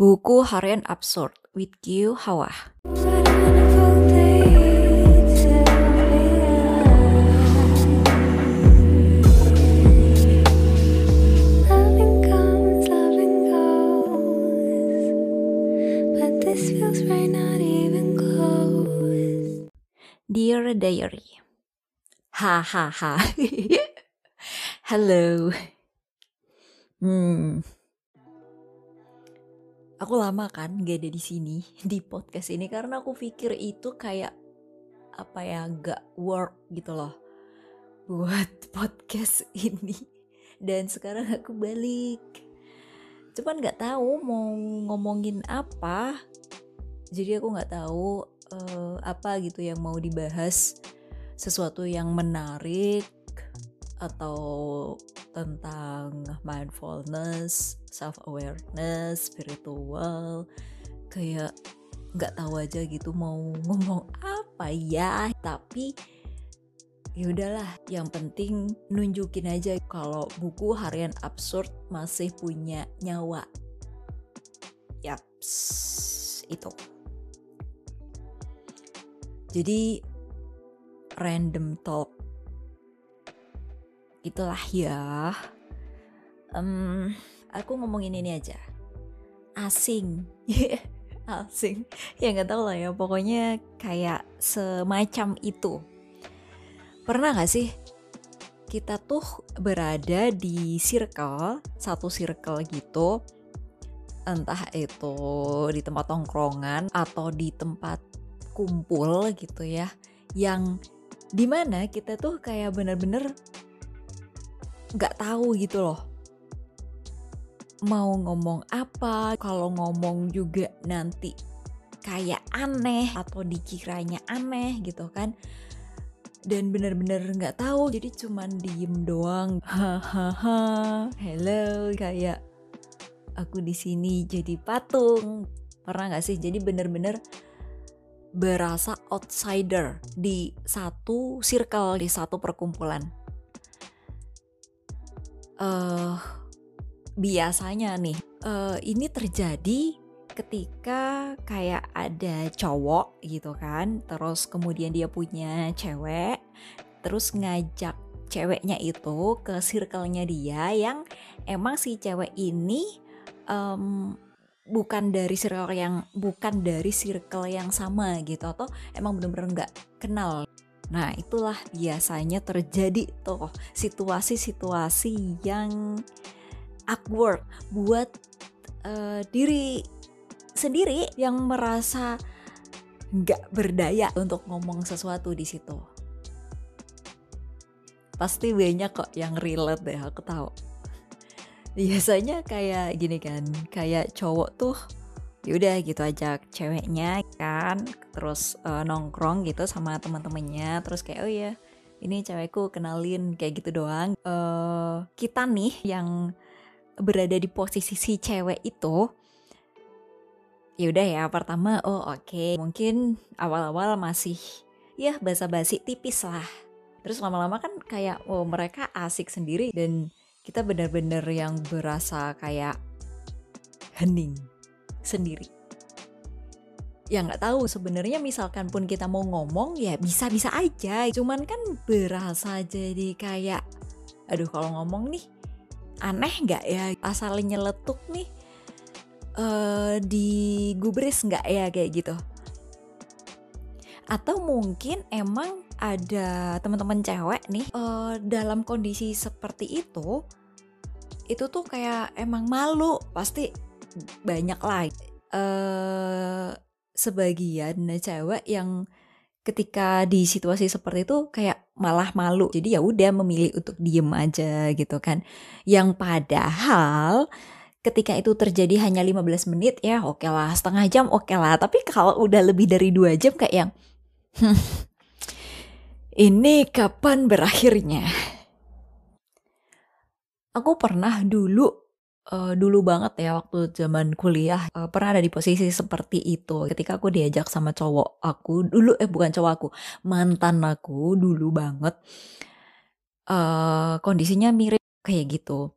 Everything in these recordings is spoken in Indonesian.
Buku Harian Absurd with Q Hawa. Loving comes, loving goes, but this feels right, not even close. Dear Diary. Ha ha ha. Halo. Hmm. Aku lama kan gak ada di sini di podcast ini karena aku pikir itu kayak apa ya gak work gitu loh buat podcast ini. Dan sekarang aku balik. Cuman nggak tahu mau ngomongin apa. Jadi aku nggak tahu eh, apa gitu yang mau dibahas. Sesuatu yang menarik atau tentang mindfulness, self awareness, spiritual, kayak nggak tahu aja gitu mau ngomong apa ya. Tapi ya udahlah, yang penting nunjukin aja kalau buku harian absurd masih punya nyawa. Yaps, itu. Jadi random talk itulah ya. Em, aku ngomongin ini aja. Asing. Asing. Ya nggak tahu lah ya. Pokoknya kayak semacam itu. Pernah gak sih kita tuh berada di circle, satu circle gitu, entah itu di tempat tongkrongan atau di tempat kumpul gitu ya, yang di mana kita tuh kayak bener-bener nggak tahu gitu loh mau ngomong apa kalau ngomong juga nanti kayak aneh atau dikiranya aneh gitu kan. Dan bener-bener nggak tahu jadi cuman diem doang. Hahaha hello kayak aku di sini jadi patung. Pernah nggak sih? Jadi bener-bener berasa outsider di satu circle di satu perkumpulan. Eh biasanya nih eh, ini terjadi ketika kayak ada cowok gitu kan terus kemudian dia punya cewek terus ngajak ceweknya itu ke circle-nya dia yang emang si cewek ini em, bukan dari circle yang bukan dari circle yang sama gitu atau emang bener-bener nggak kenal. Nah, itulah biasanya terjadi tuh situasi-situasi yang awkward buat eh, diri sendiri yang merasa nggak berdaya untuk ngomong sesuatu di situ. Pasti banyak kok yang relate deh, aku tahu. Biasanya kayak gini kan, kayak cowok tuh yaudah gitu ajak ceweknya kan terus eh, nongkrong gitu sama teman-temannya terus kayak oh ya ini cewekku kenalin kayak gitu doang eh kita nih yang berada di posisi si cewek itu yaudah ya pertama oh oke mungkin awal-awal masih ya basa-basi tipis lah terus lama-lama kan kayak oh mereka asik sendiri dan kita benar-benar yang berasa kayak hening sendiri. Ya nggak tahu sebenarnya misalkan pun kita mau ngomong ya bisa-bisa aja. Cuman kan berasa jadi kayak aduh kalau ngomong nih aneh nggak ya asal nyeletuk nih eh digubris nggak ya kayak gitu. Atau mungkin emang ada teman-teman cewek nih eh, dalam kondisi seperti itu itu tuh kayak emang malu pasti banyak lah eh sebagian cewek yang ketika di situasi seperti itu kayak malah malu. Jadi ya udah memilih untuk diem aja gitu kan. Yang padahal ketika itu terjadi hanya 15 menit ya oke lah setengah jam oke lah. Tapi kalau udah lebih dari dua jam kayak yang "Hmm, ini kapan berakhirnya? Aku pernah dulu eh, dulu banget ya waktu zaman kuliah eh, pernah ada di posisi seperti itu. Ketika aku diajak sama cowok aku dulu eh bukan cowok aku mantan aku dulu banget eh kondisinya mirip kayak gitu.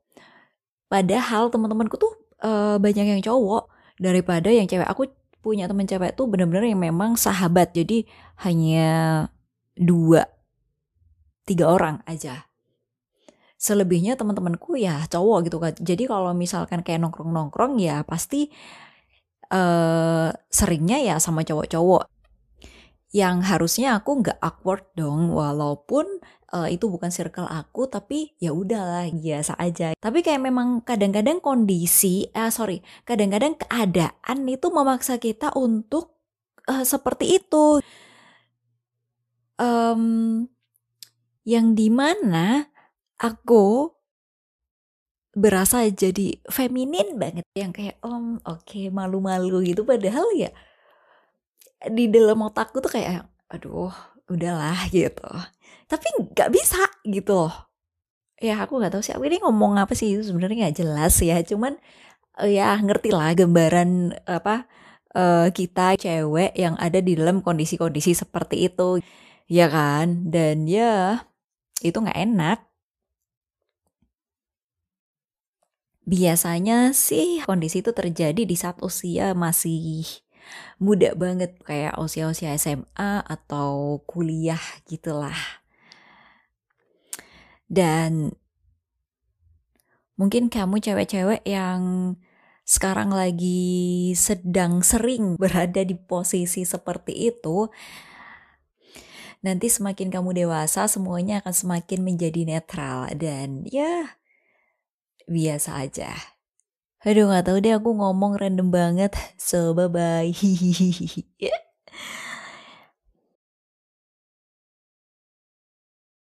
Padahal teman-temanku tuh eh, banyak yang cowok daripada yang cewek. Aku punya temen cewek tuh bener-bener yang memang sahabat jadi hanya dua tiga orang aja selebihnya teman-temanku ya cowok gitu kan jadi kalau misalkan kayak nongkrong-nongkrong ya pasti eh seringnya ya sama cowok-cowok. Yang harusnya aku nggak awkward dong walaupun uh, itu bukan circle aku tapi ya udahlah biasa aja. Tapi kayak memang kadang-kadang kondisi eh sorry kadang-kadang keadaan itu memaksa kita untuk uh, seperti itu. Um, yang di mana aku berasa jadi feminin banget yang kayak om oke okay, malu-malu gitu. Padahal ya di dalam otakku tuh kayak aduh udahlah gitu. Tapi nggak bisa gitu loh. Ya aku nggak tahu sih aku ini ngomong apa sih itu sebenarnya nggak jelas ya. Cuman eh, ya ngerti lah gambaran apa uh, kita cewek yang ada di dalam kondisi-kondisi seperti itu. Ya kan? Dan ya itu nggak enak biasanya sih kondisi itu terjadi di saat usia masih muda banget kayak usia-usia SMA atau kuliah gitulah. Dan mungkin kamu cewek-cewek yang sekarang lagi sedang sering berada di posisi seperti itu, nanti semakin kamu dewasa semuanya akan semakin menjadi netral. Dan ya biasa aja. Aduh gak tau deh aku ngomong random banget. So bye bye.